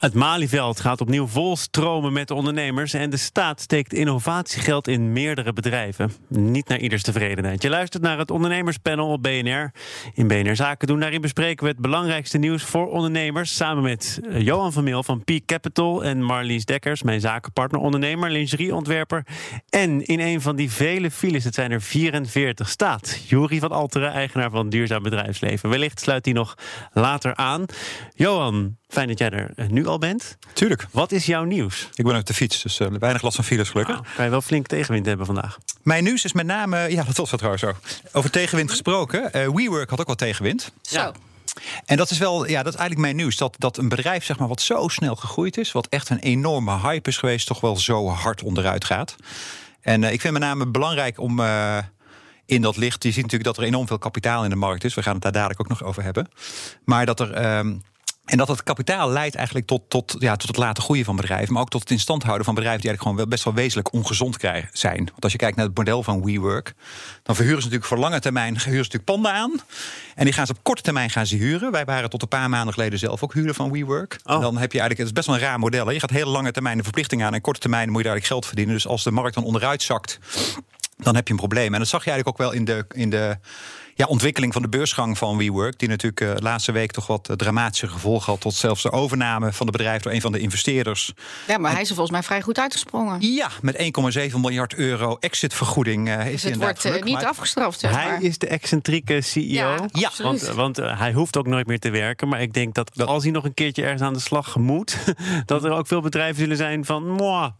Het Malieveld gaat opnieuw vol stromen met de ondernemers en de staat steekt innovatiegeld in meerdere bedrijven. Niet naar ieders tevredenheid. Je luistert naar het ondernemerspanel op BNR. In BNR Zaken doen daarin bespreken we het belangrijkste nieuws voor ondernemers samen met eh, Johan van Meel van Peak Capital en Marlies Dekkers, mijn zakenpartner, ondernemer, lingerieontwerper. En in een van die vele files, het zijn er 44, staat Juri van Alteren, eigenaar van Duurzaam Bedrijfsleven. Wellicht sluit hij nog later aan. Johan, Fijn dat jij er eh, nu al bent. Tuurlijk. Wat is jouw nieuws? Ik ben op de fiets, dus uh, weinig last van files gelukkig. Nou, kan je wel flink tegenwind hebben vandaag. Mijn nieuws is met name, ja dat was wat trouwens zo. Over tegenwind gesproken. Uh, WeWork had ook wel tegenwind. Zo. En dat is wel, ja, dat is eigenlijk mijn nieuws. Dat, dat een bedrijf, zeg maar, wat zo snel gegroeid is, wat echt een enorme hype is geweest, toch wel zo hard onderuit gaat. En uh, ik vind met name belangrijk om in dat licht. Je ziet natuurlijk dat er enorm veel kapitaal in de markt is. We gaan het daar dadelijk ook nog over hebben. Maar dat er. Uh, en dat het kapitaal leidt eigenlijk tot, tot, ja, tot het laten groeien van bedrijven. Maar ook tot het in stand houden van bedrijven die eigenlijk gewoon best wel wezenlijk ongezond krijgen, zijn. Want als je kijkt naar het model van WeWork, dan verhuren ze natuurlijk voor lange termijn huren ze natuurlijk panden aan. En die gaan ze op korte termijn gaan ze huren. Wij waren tot een paar maanden geleden zelf ook huren van WeWork. Oh. En dan heb je eigenlijk, het is best wel een raar model. Hè? Je gaat hele lange termijn een verplichting aan. En korte termijn moet je daar eigenlijk geld verdienen. Dus als de markt dan onderuit zakt, dan heb je een probleem. En dat zag je eigenlijk ook wel in de. In de ja, ontwikkeling van de beursgang van WeWork, die natuurlijk uh, laatste week toch wat uh, dramatische gevolgen had, tot zelfs de overname van het bedrijf door een van de investeerders. Ja, maar en, hij is er volgens mij vrij goed uitgesprongen. Ja, met 1,7 miljard euro exitvergoeding uh, is dus het wordt niet afgestraft. Zeg maar. Hij is de excentrieke CEO. Ja, ja. want, want hij hoeft ook nooit meer te werken. Maar ik denk dat, dat als hij nog een keertje ergens aan de slag moet, dat er ook veel bedrijven zullen zijn van,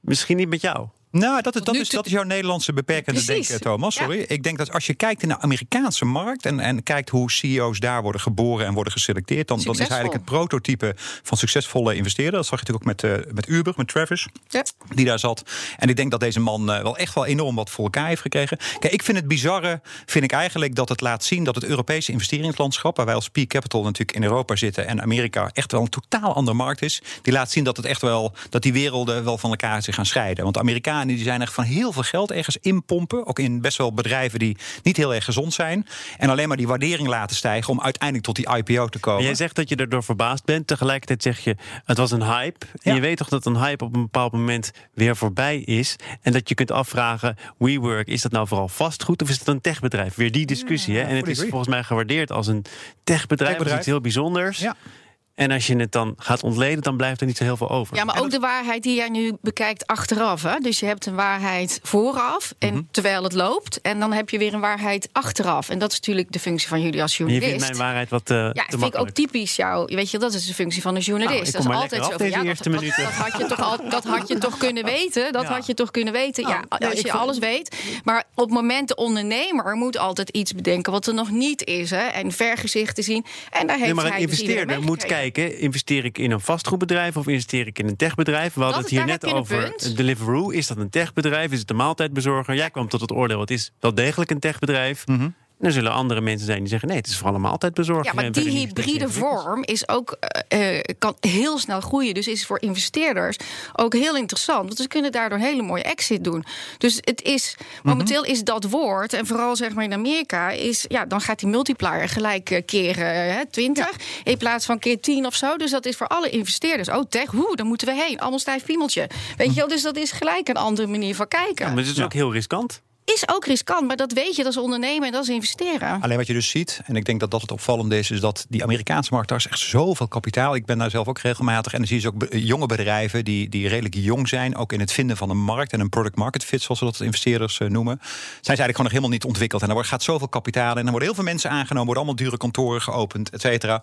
misschien niet met jou. Nou, dat is, dat, is, dat is jouw Nederlandse beperkende denken, Thomas. Sorry. Ik denk dat als je kijkt in de Amerikaanse markt en, en kijkt hoe CEO's daar worden geboren en worden geselecteerd, dan, dan is eigenlijk het prototype van succesvolle investeerders. Dat zag je natuurlijk ook met, uh, met Uber, met Travis, ja. die daar zat. En ik denk dat deze man uh, wel echt wel enorm wat voor elkaar heeft gekregen. Kijk, ik vind het bizarre, vind ik eigenlijk dat het laat zien dat het Europese investeringslandschap, waar wij als Peak Capital natuurlijk in Europa zitten en Amerika echt wel een totaal andere markt is, die laat zien dat het echt wel, dat die werelden wel van elkaar zich gaan scheiden. Want de Amerikanen die zijn echt van heel veel geld ergens inpompen. Ook in best wel bedrijven die niet heel erg gezond zijn. En alleen maar die waardering laten stijgen om uiteindelijk tot die IPO te komen. En jij zegt dat je erdoor verbaasd bent. Tegelijkertijd zeg je, het was een hype. En je weet toch dat een hype op een bepaald moment weer voorbij is. En dat je kunt afvragen, WeWork, is dat nou vooral vastgoed of is het een techbedrijf? Weer die discussie. hè? En het is volgens mij gewaardeerd als een techbedrijf. techbedrijf. iets heel bijzonders. Ja. En als je het dan gaat ontleden, dan blijft er niet zo heel veel over. Ja, maar ook de waarheid die jij nu bekijkt achteraf. Hè? Dus je hebt een waarheid vooraf, en mhm. terwijl het loopt. En dan heb je weer een waarheid achteraf. En dat is natuurlijk de functie van jullie als journalist. Je vindt mijn waarheid wat uh, Ja, vind ik ook typisch jou. Weet je, dat is de functie van een journalist. Nou, dat is altijd zo. ja, dat, dat, dat, had je toch al, dat had je toch kunnen weten. Dat had je toch kunnen weten. ja, oh, als je alles weet. Maar op het moment de ondernemer moet altijd iets bedenken wat er nog niet is. Hè? En vergezichten zien. En daar heeft nee, maar een dus investeerder moet kijken. Investeer ik in een vastgoedbedrijf of investeer ik in een techbedrijf? We hadden het hier net over Deliveroo. Is dat een techbedrijf? Is het een maaltijdbezorger? Jij kwam tot het oordeel, het is wel degelijk een techbedrijf. Mm er zullen andere mensen zijn die zeggen: nee, het is vooral allemaal altijd bezorgd. Ja, maar die hybride vorm is ook, uh, kan heel snel groeien. Dus is voor investeerders ook heel interessant. Want ze kunnen daardoor een hele mooie exit doen. Dus het is, momenteel is dat woord, en vooral zeg maar in Amerika, is ja, dan gaat die multiplier gelijk keren hè, 20 in plaats van keer 10 of zo. Dus dat is voor alle investeerders. Oh, tech, hoe, dan moeten we heen. Allemaal stijf piemeltje. Weet je wel, dus dat is gelijk een andere manier van kijken. Ja, maar het is ook heel riskant is ook riskant, maar dat weet je, dat is ondernemen en dat is investeren. Alleen wat je dus ziet, en ik denk dat dat het opvallende is, is dat die Amerikaanse markt, daar is echt zoveel kapitaal. Ik ben daar zelf ook regelmatig en dan zie je dus ook jonge bedrijven die, die redelijk jong zijn, ook in het vinden van een markt en een product market fit, zoals we dat investeerders uh, noemen. Zijn ze eigenlijk gewoon nog helemaal niet ontwikkeld. En er gaat zoveel kapitaal en er worden heel veel mensen aangenomen, worden allemaal dure kantoren geopend, et cetera.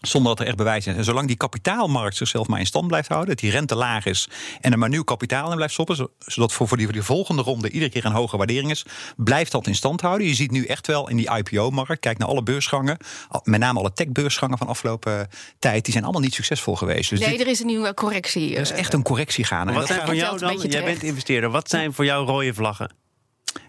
Zonder dat er echt bewijs is. En zolang die kapitaalmarkt zichzelf maar in stand blijft houden, dat die rente laag is en er maar nieuw kapitaal in blijft stoppen, zodat voor, voor, die, voor die volgende ronde iedere keer een hoge waardering is, blijft dat in stand houden. Je ziet nu echt wel in die IPO-markt, kijk naar alle beursgangen, met name alle tech-beursgangen van afgelopen tijd, die zijn allemaal niet succesvol geweest. Dus nee, er is een nieuwe correctie. Er is echt een correctie gaan. Wat zijn voor jou dan, jij bent investeerder, wat zijn voor jou rode vlaggen?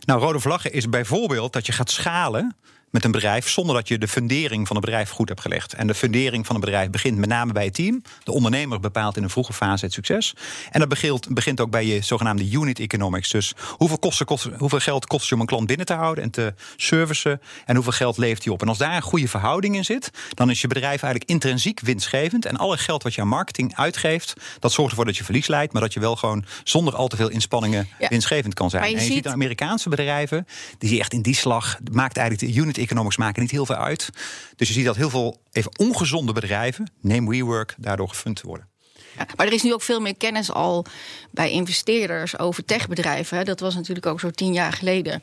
Nou, rode vlaggen is bijvoorbeeld dat je gaat schalen met een bedrijf zonder dat je de fundering van het bedrijf goed hebt gelegd. En de fundering van een bedrijf begint met name bij het team. De ondernemer bepaalt in een vroege fase het succes. En dat begint, begint ook bij je zogenaamde unit economics. Dus hoeveel, kosten, kost, hoeveel geld kost je om een klant binnen te houden en te servicen? En hoeveel geld levert hij op? En als daar een goede verhouding in zit, dan is je bedrijf eigenlijk intrinsiek winstgevend. En alle geld wat je aan marketing uitgeeft, dat zorgt ervoor dat je verlies leidt, maar dat je wel gewoon zonder al te veel inspanningen winstgevend kan zijn. Je en je ziet- ziet Amerikaanse bedrijven, die echt in die slag, maakt eigenlijk de unit economics maken niet heel veel uit. Dus je ziet dat heel veel even ongezonde bedrijven, neem WeWork, daardoor gefund worden. Ja, maar er is nu ook veel meer kennis al bij investeerders over techbedrijven. Dat was natuurlijk ook zo tien jaar geleden.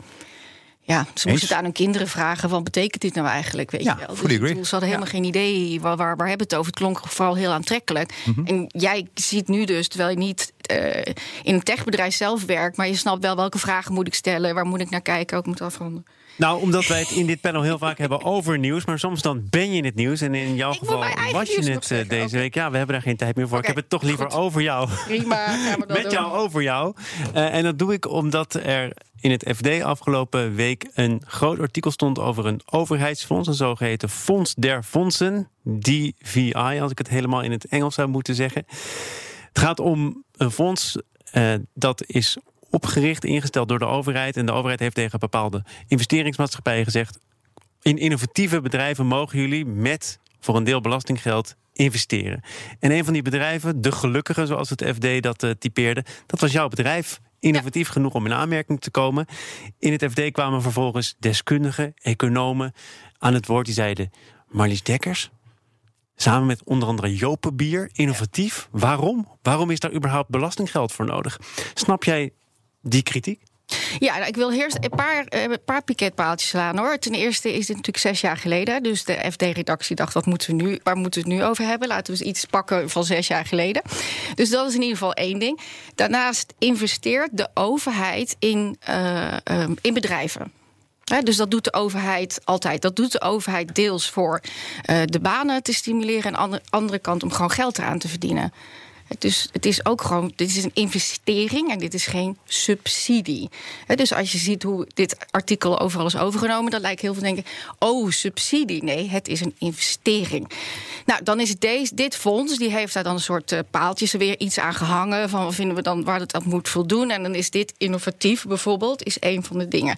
Ja, ze moesten het aan hun kinderen vragen: wat betekent dit nou eigenlijk? Weet Ja, je wel? toen- ze hadden helemaal geen idee waar, waar, waar hebben het over. Het klonk vooral heel aantrekkelijk. Mhm. En jij ziet nu dus, terwijl je niet eh, in een techbedrijf zelf werkt, maar je snapt wel welke vragen moet ik stellen, waar moet ik naar kijken, ook moet afronden. Nou, omdat wij het in dit panel heel vaak hebben over nieuws. Maar soms dan ben je in het nieuws. En in jouw Ik geval was je het eh, deze week. Ja, we hebben daar geen tijd meer voor. Ik heb het toch liever goed. over jou. Prima, gaan we Met doen. jou over jou. Eh, en dat doe ik omdat er in het FD afgelopen week een groot artikel stond over een overheidsfonds. Een zogeheten Fonds der Fondsen. DVI, als ik het helemaal in het Engels zou moeten zeggen. Het gaat om een fonds eh, dat is opgericht, ingesteld door de overheid. En de overheid heeft tegen bepaalde investeringsmaatschappijen gezegd: in innovatieve bedrijven mogen jullie met voor een deel belastinggeld investeren. En een van die bedrijven, de gelukkige, zoals het FD dat eh, typeerde, dat was jouw bedrijf. Innovatief genoeg om in aanmerking te komen. In het FD kwamen vervolgens deskundigen, economen aan het woord. Die zeiden: Marlies Dekkers, Samen met onder andere Jopenbier, innovatief. Waarom? Waarom is daar überhaupt belastinggeld voor nodig? Snap jij die kritiek? Ja, nou, ik wil eerst een paar, eh, een paar piketpaaltjes slaan hoor. Ten eerste is dit natuurlijk zes jaar geleden. Dus de FD-redactie dacht, wat moeten we nu, waar moeten we het nu over hebben? Laten we eens iets pakken van zes jaar geleden. Dus dat is in ieder geval één ding. Daarnaast investeert de overheid in, eh, ehm, in bedrijven. Dus dat doet de overheid altijd. Dat doet de overheid deels voor eh, de banen te stimuleren... en aan de andere kant om gewoon geld eraan te verdienen. Dus het is ook gewoon, dit is een investering en dit is geen subsidie. Dus als je ziet hoe dit artikel overal is overgenomen, dan lijkt heel veel denken: oh, subsidie. Nee, het is een investering. Nou, dan is deze, dit fonds, die heeft daar dan een soort eh, paaltjes er weer iets aan gehangen. Van wat vinden we dan waar het aan moet voldoen? En dan is dit innovatief bijvoorbeeld, is een van de dingen.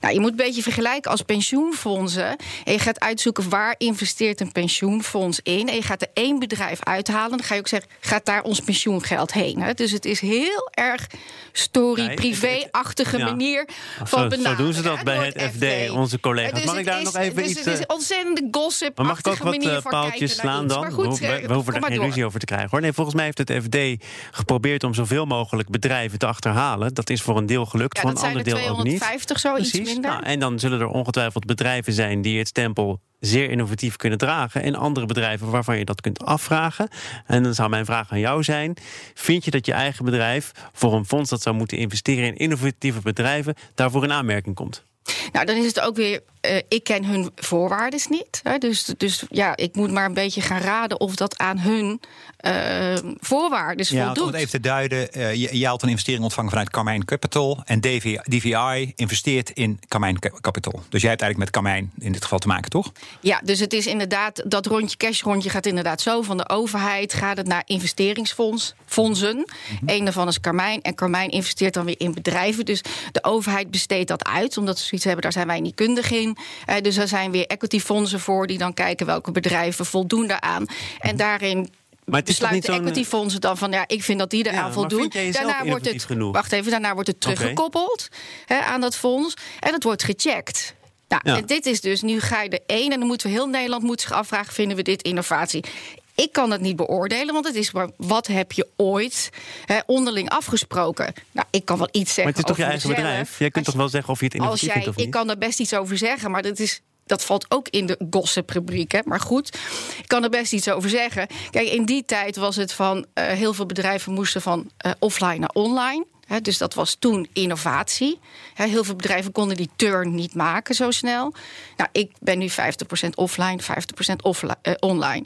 Nou, je moet een beetje vergelijken als pensioenfondsen. En je gaat uitzoeken waar investeert een pensioenfonds in. En je gaat er één bedrijf uithalen. Dan ga je ook zeggen, gaat daar ons pensioengeld heen? Hè? Dus het is heel erg story-privé-achtige manier Zo- van zo benaderen. doen ze dat bij het FD, onze collega's. Dus Mag ik daar is- nog even dus iets, Het is eh, ontzettende gossip Maar mag ik ook wat manier eh, van kijken slaan dan? Maar goed, we, eh, we hoeven kom daar maar geen door. ruzie over te krijgen hoor. Nee, volgens mij heeft het FD geprobeerd om zoveel mogelijk bedrijven te achterhalen. Dat is voor een deel gelukt, Ja, voor een ander er deel ook niet. 250 zo, iets Precies. minder. Nou, en dan zullen er ongetwijfeld bedrijven zijn die het stempel zeer innovatief kunnen dragen. En andere bedrijven waarvan je dat kunt afvragen. En dan zou mijn vraag aan jou zijn: vind je dat je eigen bedrijf voor een fonds dat zou moeten investeren in innovatieve bedrijven daarvoor in aanmerking komt? Nou, dan is het ook weer, eh, ik ken hun voorwaarden niet. Hè, dus, dus ja, ik moet maar een beetje gaan raden of dat aan hun eh, voorwaarden Ja, om voldoet. het even te duiden. eh, je, je had een investering ontvangen vanuit Carmijn Capital. En DVI, DVI investeert in Carmijn Ca- Capital. Dus jij hebt eigenlijk met Carmijn in dit geval te maken, toch? Ja, dus het is inderdaad, dat rondje cash rondje gaat inderdaad zo. Van de overheid gaat het naar investeringsfonds, fondsen. Mhm. Eén daarvan is Carmijn. En Carmijn investeert dan weer in bedrijven. Dus de overheid besteedt dat uit, omdat ze zoiets hebben, daar zijn wij niet kundig in. Eh, dus er zijn weer equityfondsen voor die dan kijken welke bedrijven voldoen daaraan. En daarin. Maar besluiten zo'n- equityfondsen dan van ja, ik vind dat die eraan Ja, voldoen. daarna wordt het, genoeg? wacht even, daarna wordt het teruggekoppeld hè, aan dat fonds en het wordt gecheckt. Nou, Ja. en dit is dus, nu ga je er één en dan moeten we heel Nederland moet zich afvragen: vinden we dit innovatie? Ik kan het niet beoordelen, want het is maar wat heb je ooit hè, onderling afgesproken? Nou, ik kan wel iets zeggen. Maar het is toch je eigen mezelf. bedrijf? Jij kunt Als toch wel zeggen of je het als innovatief jij, vindt of niet? ik kan er best iets over zeggen, maar dat is. Dat valt ook in de gossip-rubriek. hè. Maar goed, ik kan er best iets over zeggen. Kijk, in die tijd was het van... eh, heel veel bedrijven moesten van eh, offline naar online. Dus dat was toen innovatie. Heel veel bedrijven konden die turn niet maken zo snel. Nou, ik ben nu 50% offline, 50% offline, eh, online.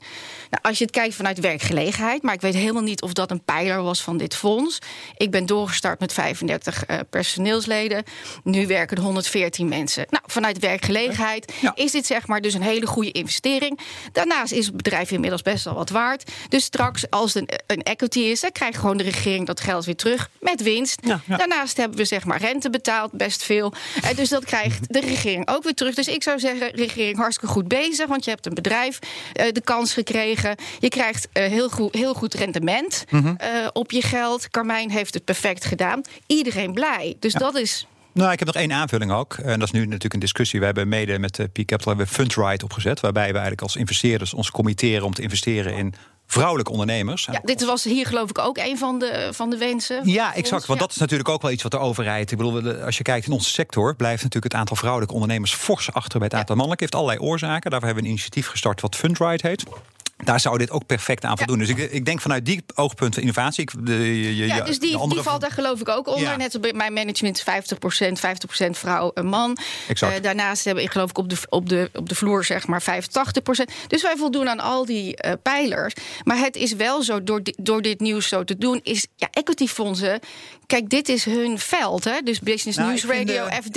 Nou, als je het kijkt vanuit werkgelegenheid, maar ik weet helemaal niet of dat een pijler was van dit fonds. Ik ben doorgestart met 35 eh, personeelsleden. Nu werken er 114 mensen. Nou, vanuit werkgelegenheid Ja. is dit zeg maar dus een hele goede investering. Daarnaast is het bedrijf inmiddels best wel wat waard. Dus straks, als het een, een equity is, dan krijgt gewoon de regering dat geld weer terug met winst. Ja, ja. Daarnaast hebben we zeg maar rente betaald, best veel. En dus dat krijgt de regering ook weer terug. Dus ik zou zeggen, regering hartstikke goed bezig, want je hebt een bedrijf eh, de kans gekregen. Je krijgt eh, heel, goed, heel goed rendement Mhm. eh, op je geld. Carmijn heeft het perfect gedaan. Iedereen blij. Dus dat is Nou, ik heb nog één aanvulling ook. En dat is nu natuurlijk een discussie. We hebben mede met P Capital hebben we Fundride opgezet. Waarbij we eigenlijk als investeerders ons committeren om te investeren in vrouwelijke ondernemers. Ja, dit was hier geloof ik ook een van de, van de wensen. Ja, exact. ons. Want Ja. dat is natuurlijk ook wel iets wat de overheid. Ik bedoel, als je kijkt in onze sector, blijft natuurlijk het aantal vrouwelijke ondernemers fors achter bij het aantal mannelijke. Heeft allerlei oorzaken. Daarvoor hebben we een initiatief gestart wat Fundride heet. Daar zou dit ook perfect aan voldoen. Dus ik, ik denk vanuit die oogpunten innovatie. Ik, de, je, Ja, dus de die, andere- die valt daar geloof ik ook onder. Ja. Net als bij mijn management is 50%, 50% vrouw en man. Exact. Eh, daarnaast hebben we geloof ik op de, op, de, op de vloer zeg maar 85%. Dus wij voldoen aan al die eh, pijlers. Maar het is wel zo, door, di- door dit nieuws zo te doen, is ja, equityfondsen. Kijk, dit is hun veld, hè? Dus Business Nou, News ik Radio, eh, FD.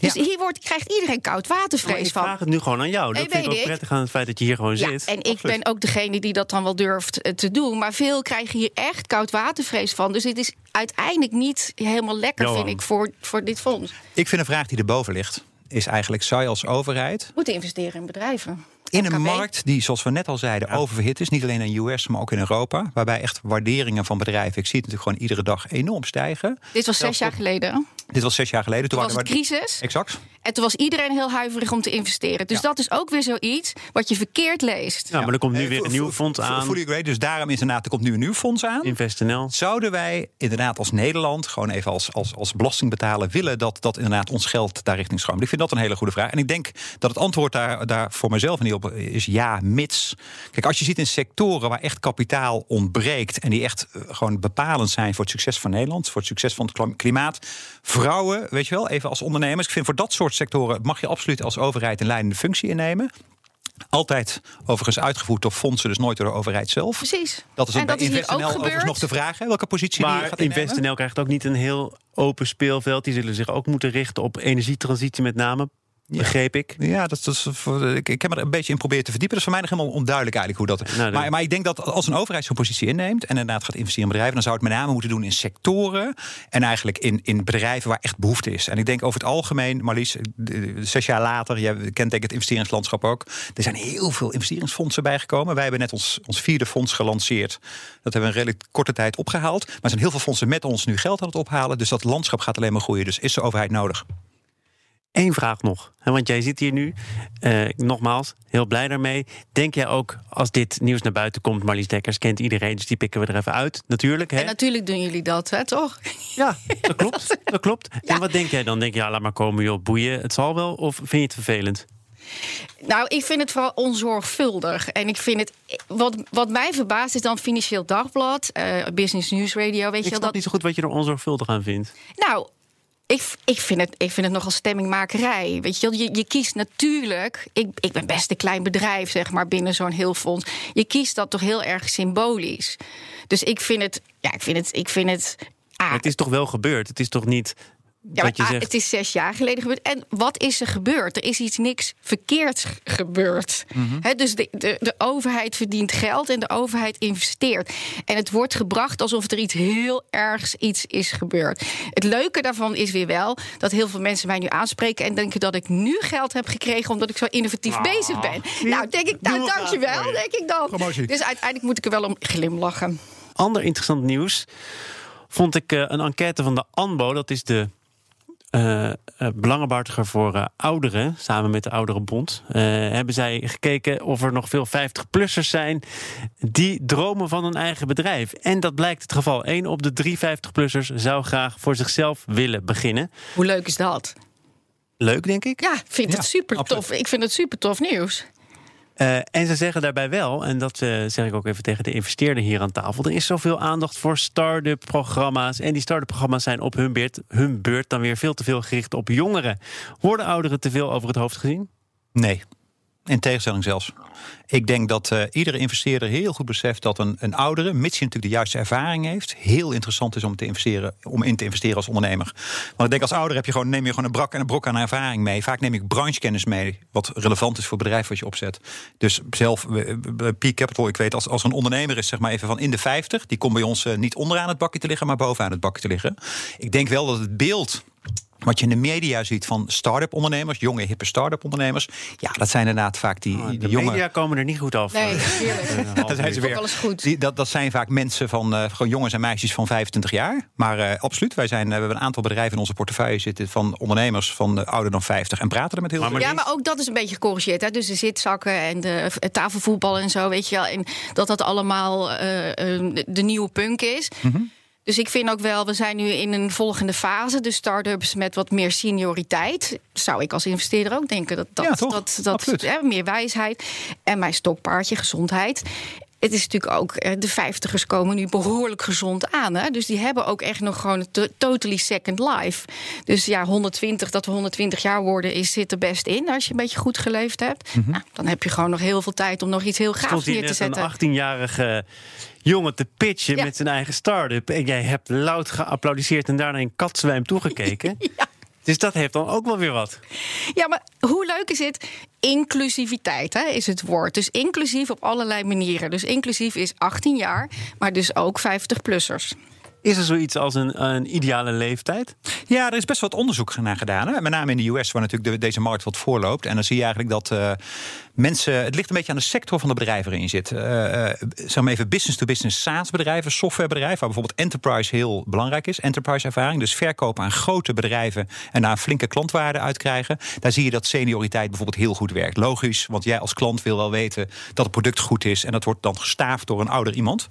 Dus ja. hier wordt, krijgt iedereen koud watervrees ik van. vraag het nu gewoon aan jou. Dat vind ik ook ik. prettig aan het feit dat je hier gewoon Ja, zit. en ik ben ook degene die dat dan wel durft eh, te doen. Maar veel krijgen hier echt koud watervrees van. Dus dit is uiteindelijk niet helemaal lekker, Johan. vind ik, voor, voor dit fonds. Ik vind een vraag die erboven ligt. Is eigenlijk, zou je als overheid Moeten investeren in bedrijven. In een markt die, zoals we net al zeiden, oververhit is. Niet alleen in de US, maar ook in Europa. Waarbij echt waarderingen van bedrijven, ik zie het natuurlijk gewoon iedere dag enorm stijgen. Dit was zes jaar geleden. Dit was zes jaar geleden. Toen was het crisis. Exact. En toen was iedereen heel huiverig om te investeren. Dus Ja. dat is ook weer zoiets wat je verkeerd leest. Ja, maar er komt nu weer een nieuw fonds aan. Fully agree. Dus daarom is inderdaad, er komt nu een nieuw fonds aan. InvestNL. Zouden wij inderdaad als Nederland, gewoon even als, als, als belastingbetaler, willen dat, dat inderdaad ons geld daar richting stroomt? Ik vind dat een hele goede vraag. En ik denk dat het antwoord daar, daar voor mezelf niet op is ja, mits. Kijk, als je ziet in sectoren waar echt kapitaal ontbreekt en die echt eh, gewoon bepalend zijn voor het succes van Nederland, voor het succes van het klim- klimaat, vrouwen, weet je wel, even als ondernemers. Ik vind voor dat soort sectoren mag je absoluut als overheid een leidende functie innemen. Altijd overigens uitgevoerd door fondsen, dus nooit door de overheid zelf. Precies. Dat is en ook dat bij is hier InvestNL ook overigens nog de vraag, hè, welke positie die Maar gaat innemen. InvestNL krijgt ook niet een heel open speelveld. Die zullen zich ook moeten richten op energietransitie met name. Begreep ik. Ja, dat, dat is voor, ik, ik heb er een beetje in proberen te verdiepen. Dat is voor mij nog helemaal onduidelijk eigenlijk hoe dat... Nou, maar, maar ik denk dat als een overheid zo'n positie inneemt... en inderdaad gaat investeren in bedrijven... dan zou het met name moeten doen in sectoren... en eigenlijk in, in bedrijven waar echt behoefte is. En ik denk over het algemeen, Marlies, de- zes jaar later... jij kent denk ik het investeringslandschap ook... er zijn heel veel investeringsfondsen bijgekomen. Wij hebben net ons, ons vierde fonds gelanceerd. Dat hebben we in redelijk korte tijd opgehaald. Maar er zijn heel veel fondsen met ons nu geld aan het ophalen. Dus dat landschap gaat alleen maar groeien. Dus is de overheid nodig? Eén vraag nog. Want jij zit hier nu. Eh, nogmaals, heel blij daarmee. Denk jij ook als dit nieuws naar buiten komt, Marlies Dekkers kent iedereen, dus die pikken we er even uit. Natuurlijk. Hè? En natuurlijk doen jullie dat, hè, toch? Ja, dat klopt. Dat klopt. En wat denk jij dan? Denk je, ja, laat maar komen, joh, boeien. Het zal wel. Of vind je het vervelend? Nou, ik vind het vooral onzorgvuldig. En ik vind het. Wat, wat mij verbaast is dan Financieel Dagblad, eh, Business News Radio. Weet Ik je wel snap dat. niet zo goed wat je er onzorgvuldig aan vindt. Nou. Ik, ik, vind het, ik vind het nogal stemmingmakerij. Weet je, je, je kiest natuurlijk. Ik, ik ben best een klein bedrijf, zeg maar, binnen zo'n heel fonds. Je kiest dat toch heel erg symbolisch. Dus ik vind het. Ja, ik vind het. Ik vind het ah, Het is toch wel gebeurd? Het is toch niet ja, maar, ah, zegt... Het is zes jaar geleden gebeurd. En wat is er gebeurd? Er is iets niks verkeerds gebeurd. Mhm. Hè, dus de, de, de overheid verdient geld en de overheid investeert. En het wordt gebracht alsof er iets heel ergs iets is gebeurd. Het leuke daarvan is weer wel dat heel veel mensen mij nu aanspreken en denken dat ik nu geld heb gekregen omdat ik zo innovatief bezig ben. Nou, denk ik, nou, dankjewel, je. denk ik dan. Promotie. Dus uiteindelijk moet ik er wel om glimlachen. Ander interessant nieuws vond ik eh, een enquête van de ANBO. Dat is de belangenbehartiger voor eh, ouderen, samen met de Ouderenbond. Eh, hebben zij gekeken of er nog veel 50-plussers zijn die dromen van een eigen bedrijf. En dat blijkt het geval. Eén op de drie 50-plussers zou graag voor zichzelf willen beginnen. Hoe leuk is dat? Leuk, denk ik. Ja, ik vind Ja, het super absoluut. tof. Ik vind het super tof nieuws. Uh, en ze zeggen daarbij wel, en dat uh, zeg ik ook even tegen de investeerder hier aan tafel: er is zoveel aandacht voor start-up programma's. En die start-up programma's zijn op hun beurt, hun beurt dan weer veel te veel gericht op jongeren. Worden ouderen te veel over het hoofd gezien? Nee. In tegenstelling zelfs. Ik denk dat uh, iedere investeerder heel goed beseft dat een, een oudere, mits je natuurlijk de juiste ervaring heeft, heel interessant is om, te investeren, om in te investeren als ondernemer. Want ik denk als ouder heb je gewoon, neem je gewoon een brak en een brok aan ervaring mee. Vaak neem ik branchekennis mee, wat relevant is voor het bedrijf wat je opzet. Dus zelf, Peak Capital, ik weet als, als een ondernemer is, zeg maar even van in de 50, die komt bij ons uh, niet onderaan het bakje te liggen, maar bovenaan het bakje te liggen. Ik denk wel dat het beeld wat je in de media ziet van start-up ondernemers, jonge hippe start-up ondernemers. Ja, dat zijn inderdaad vaak die, oh, die de media komen er niet goed af. Nee, dat zijn ze weer. Goed. Die, dat, dat zijn vaak mensen van uh, gewoon jongens en meisjes van 25 jaar. Maar uh, absoluut, wij zijn, uh, we hebben een aantal bedrijven in onze portefeuille zitten van ondernemers van ouder dan 50 en praten er met heel veel. Ja, maar ook dat is een beetje gecorrigeerd. Hè? Dus de zitzakken en de tafelvoetbal en zo, weet je wel. En dat dat allemaal de nieuwe punk is. Mm -hmm. Dus ik vind ook wel, we zijn nu in een volgende fase. De start-ups met wat meer senioriteit. Zou ik als investeerder ook denken. Dat, dat, ja, dat, dat, hè, meer wijsheid. En mijn stokpaardje, gezondheid. Het is natuurlijk ook, de vijftigers komen nu behoorlijk gezond aan. Hè? Dus die hebben ook echt nog gewoon een totally second life. Dus ja, 120, dat we 120 jaar worden, is, zit er best in. Als je een beetje goed geleefd hebt. Mm -hmm. nou, dan heb je gewoon nog heel veel tijd om nog iets heel gaafs neer te zetten. Een 18-jarige jongen te pitchen ja. met zijn eigen start-up. En jij hebt luid geapplaudiseerd en daarna in katzwijm toegekeken. ja. Dus dat heeft dan ook wel weer wat. Ja, maar hoe leuk is het? Inclusiviteit hè, is het woord. Dus inclusief op allerlei manieren. Dus inclusief is 18 jaar, maar dus ook 50-plussers. Is er zoiets als een, een, ideale leeftijd? Ja, er is best wat onderzoek naar gedaan. Hè? Met name in de US, waar natuurlijk de, deze markt wat voorloopt. En dan zie je eigenlijk dat uh, mensen. Het ligt een beetje aan de sector van de bedrijven erin zit. Uh, uh, zeg maar even business-to-business SaaS-bedrijven, softwarebedrijven, waar bijvoorbeeld enterprise heel belangrijk is. Enterprise-ervaring. Dus verkopen aan grote bedrijven en daar een flinke klantwaarde uit krijgen. Daar zie je dat senioriteit bijvoorbeeld heel goed werkt. Logisch, want jij als klant wil wel weten dat het product goed is. En dat wordt dan gestaafd door een ouder iemand.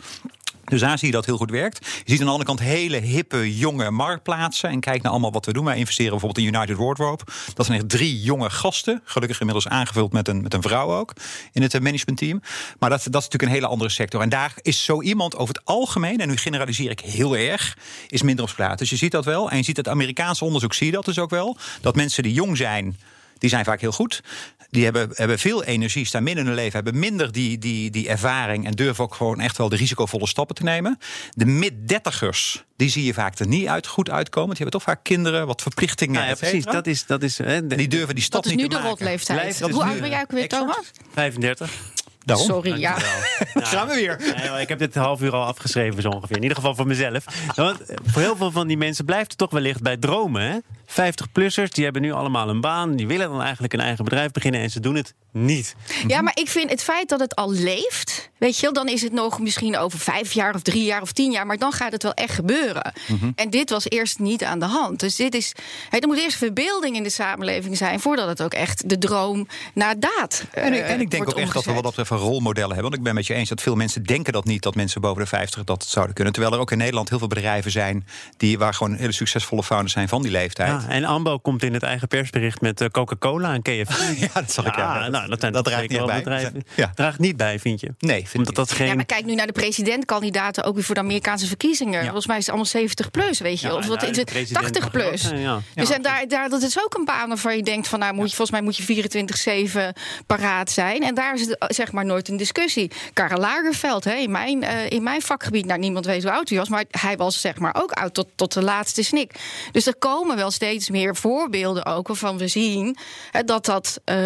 Dus daar zie je dat heel goed werkt. Je ziet aan de andere kant hele hippe, jonge marktplaatsen. En kijk naar allemaal wat we doen. Wij investeren bijvoorbeeld in United Wardrobe. Dat zijn echt drie jonge gasten. Gelukkig inmiddels aangevuld met een, met een vrouw ook. In het managementteam. Maar dat, dat is natuurlijk een hele andere sector. En daar is zo iemand over het algemeen. En nu generaliseer ik heel erg. Is minder op straat. Dus je ziet dat wel. En je ziet het Amerikaanse onderzoek. Zie je dat dus ook wel. Dat mensen die jong zijn die zijn vaak heel goed. Die hebben, hebben veel energie, staan midden in hun leven, hebben minder die, die, die ervaring en durven ook gewoon echt wel de risicovolle stappen te nemen. De mid-dertigers, die zie je vaak er niet uit, goed uitkomen. Die hebben toch vaak kinderen, wat verplichtingen. Ja, precies. Dat is, dat is, hè, die durven die stap niet te maken. Dat is nu de rotleeftijd. Hoe oud ben jij ook weer, Thomas? 35. Daarom. Sorry, ja. Nou, gaan we weer. Ik heb dit een half uur al afgeschreven, zo ongeveer. In ieder geval voor mezelf. Want voor heel veel van die mensen blijft het toch wellicht bij dromen. Hè? 50-plussers, die hebben nu allemaal een baan. Die willen dan eigenlijk een eigen bedrijf beginnen en ze doen het niet. Ja, maar ik vind het feit dat het al leeft, weet je wel, dan is het nog misschien over vijf jaar of drie jaar of tien jaar, maar dan gaat het wel echt gebeuren. Mhm. En dit was eerst niet aan de hand. Dus dit is, er moet eerst verbeelding in de samenleving zijn voordat het ook echt de droom naar daad. En ik, uh, en ik denk ook echt dat we wat dat betreft een rolmodellen hebben. Want ik ben met je eens dat veel mensen denken dat niet, dat mensen boven de 50 dat zouden kunnen. Terwijl er ook in Nederland heel veel bedrijven zijn die, waar gewoon hele succesvolle founders zijn van die leeftijd. Ja, en Ambo komt in het eigen persbericht met eh, Coca-Cola en KFC. ja, dat zag ik. Ja, Ja, nou, dat zijn dat draagt niet bij. bedrijven. Ja. Draagt niet bij, vind je? Nee, vind Omdat ik dat geen. Ja, maar kijk nu naar de presidentkandidaten, ook weer voor de Amerikaanse verkiezingen. Volgens mij is het allemaal 70 plus, weet je. Ja, of wat nou, is de het? president 80 mag wel plus. zijn. Dus en daar, daar, dat is ook een baan waarvan je denkt van, nou, moet je, volgens mij moet je 24-7 paraat zijn. En daar is het eh, zeg maar nooit een discussie. Karel Lagerveld, hè, in, mijn, eh, in mijn vakgebied, nou, niemand weet hoe oud hij was, maar hij was zeg maar ook oud tot, tot de laatste snik. Dus er komen wel steeds meer voorbeelden ook waarvan we zien hè, dat, dat, eh,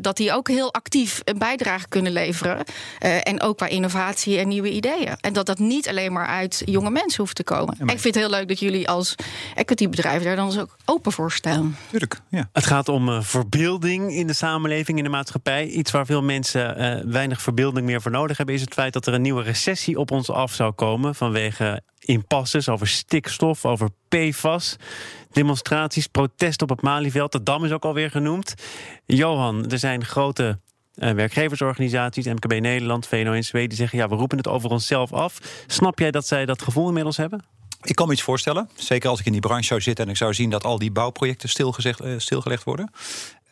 dat die ook heel actief een bijdrage kunnen leveren. Eh, en ook qua innovatie en nieuwe ideeën. En dat dat niet alleen maar uit jonge mensen hoeft te komen. En ik vind het heel leuk dat jullie als equitybedrijf daar dan dus ook open voor staan. Tuurlijk, ja. Het gaat om uh, verbeelding in de samenleving, in de maatschappij. Iets waar veel mensen uh, weinig verbeelding meer voor nodig hebben, is het feit dat er een nieuwe recessie op ons af zou komen vanwege impasses over stikstof, over PFAS. Demonstraties, protest op het Malieveld. De Dam is ook alweer genoemd. Johan, er zijn grote uh, werkgeversorganisaties, MKB Nederland, VNO-NCW, die zeggen ja, we roepen het over onszelf af. Snap jij dat zij dat gevoel inmiddels hebben? Ik kan me iets voorstellen. Zeker als ik in die branche zou zitten en ik zou zien dat al die bouwprojecten uh, stilgelegd worden.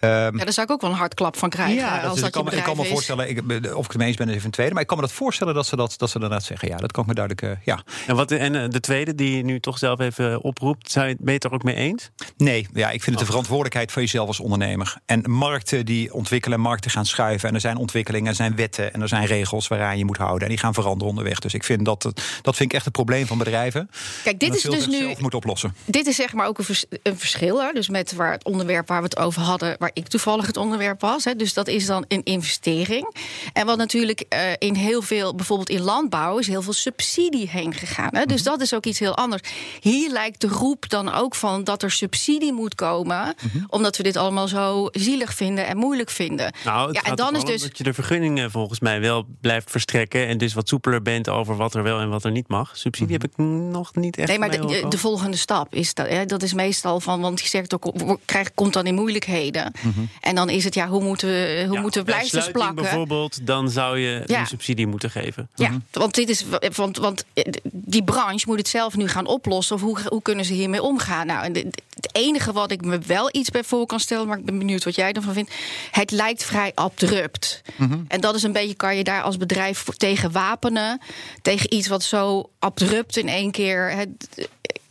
Ehm, Ja, daar zou ik ook wel een hardklap van krijgen. ja, als dus dat ik, kan, je me- ik kan me voorstellen, ik, of ik het mee eens ben is even een tweede. Maar ik kan me dat voorstellen dat ze dat, dat ze inderdaad zeggen. Ja, dat kan ik me duidelijk. eh, ja. En, wat, en eh, de tweede die je nu toch zelf even oproept, zou je, ben je het er ook mee eens? Nee, ja, ik vind het de verantwoordelijkheid van jezelf als ondernemer. En markten die ontwikkelen, markten gaan schuiven. En er zijn ontwikkelingen, er zijn wetten en er zijn regels waaraan je moet houden. En die gaan veranderen onderweg. Dus ik vind dat, dat vind ik echt het probleem van bedrijven. Kijk, dit is dus nu zelf moeten oplossen. dit is zeg maar ook een, vers- een verschil. Hè? Dus met waar het onderwerp waar we het over hadden, waar ik toevallig het onderwerp was. Hè? Dus dat is dan een investering. En wat natuurlijk eh, in heel veel, bijvoorbeeld in landbouw, is heel veel subsidie heen gegaan. Hè? Mhm. Dus dat is ook iets heel anders. Hier lijkt de roep dan ook van dat er subsidie moet komen, Mhm. omdat we dit allemaal zo zielig vinden en moeilijk vinden. Nou, ja, en dan is dus dat je de vergunningen volgens mij wel blijft verstrekken en dus wat soepeler bent over wat er wel en wat er niet mag. Subsidie heb ik nog niet echt. Nee, maar de, volgende stap is dat. Hè, dat is meestal van, want die sector komt dan in moeilijkheden. En dan is het, ja, hoe moeten we, hoe Ja, moeten we pleisters sluiting plakken? bijvoorbeeld, dan zou je Ja. een subsidie moeten geven. Ja, want, dit is, want, want die branche moet het zelf nu gaan oplossen. Of hoe, hoe kunnen ze hiermee omgaan? Nou, en de- de- het enige wat ik me wel iets bij voor kan stellen, maar ik ben benieuwd wat jij ervan vindt. Het lijkt vrij abrupt. En dat is een beetje, kan je daar als bedrijf tegen wapenen. Tegen iets wat zo abrupt in één keer het,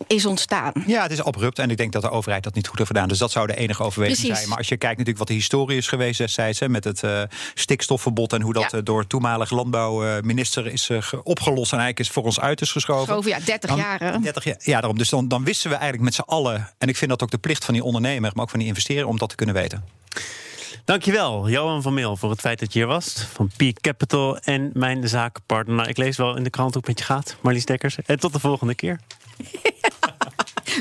is ontstaan. Ja, het is abrupt en ik denk dat de overheid dat niet goed heeft gedaan. Dus dat zou de enige overweging Precies. zijn. Maar als je kijkt natuurlijk wat de historie is geweest destijds... Hè, met het eh, stikstofverbod en hoe dat Ja. eh, door toenmalig landbouwminister is eh, ge- opgelost... en eigenlijk is voor ons uit is geschoven. Over ja, 30 Dan- jaar. hè? 30 jaar. Ja, daarom. Dus dan, dan wisten we eigenlijk met z'n allen... en ik vind dat ook de plicht van die ondernemer... maar ook van die investeerder om dat te kunnen weten. Dankjewel, Johan van Meel, voor het feit dat je hier was. Van Peak Capital en mijn zakenpartner. Nou, ik lees wel in de krant hoe het met je gaat, Marlies Dekkers. En tot de volgende keer.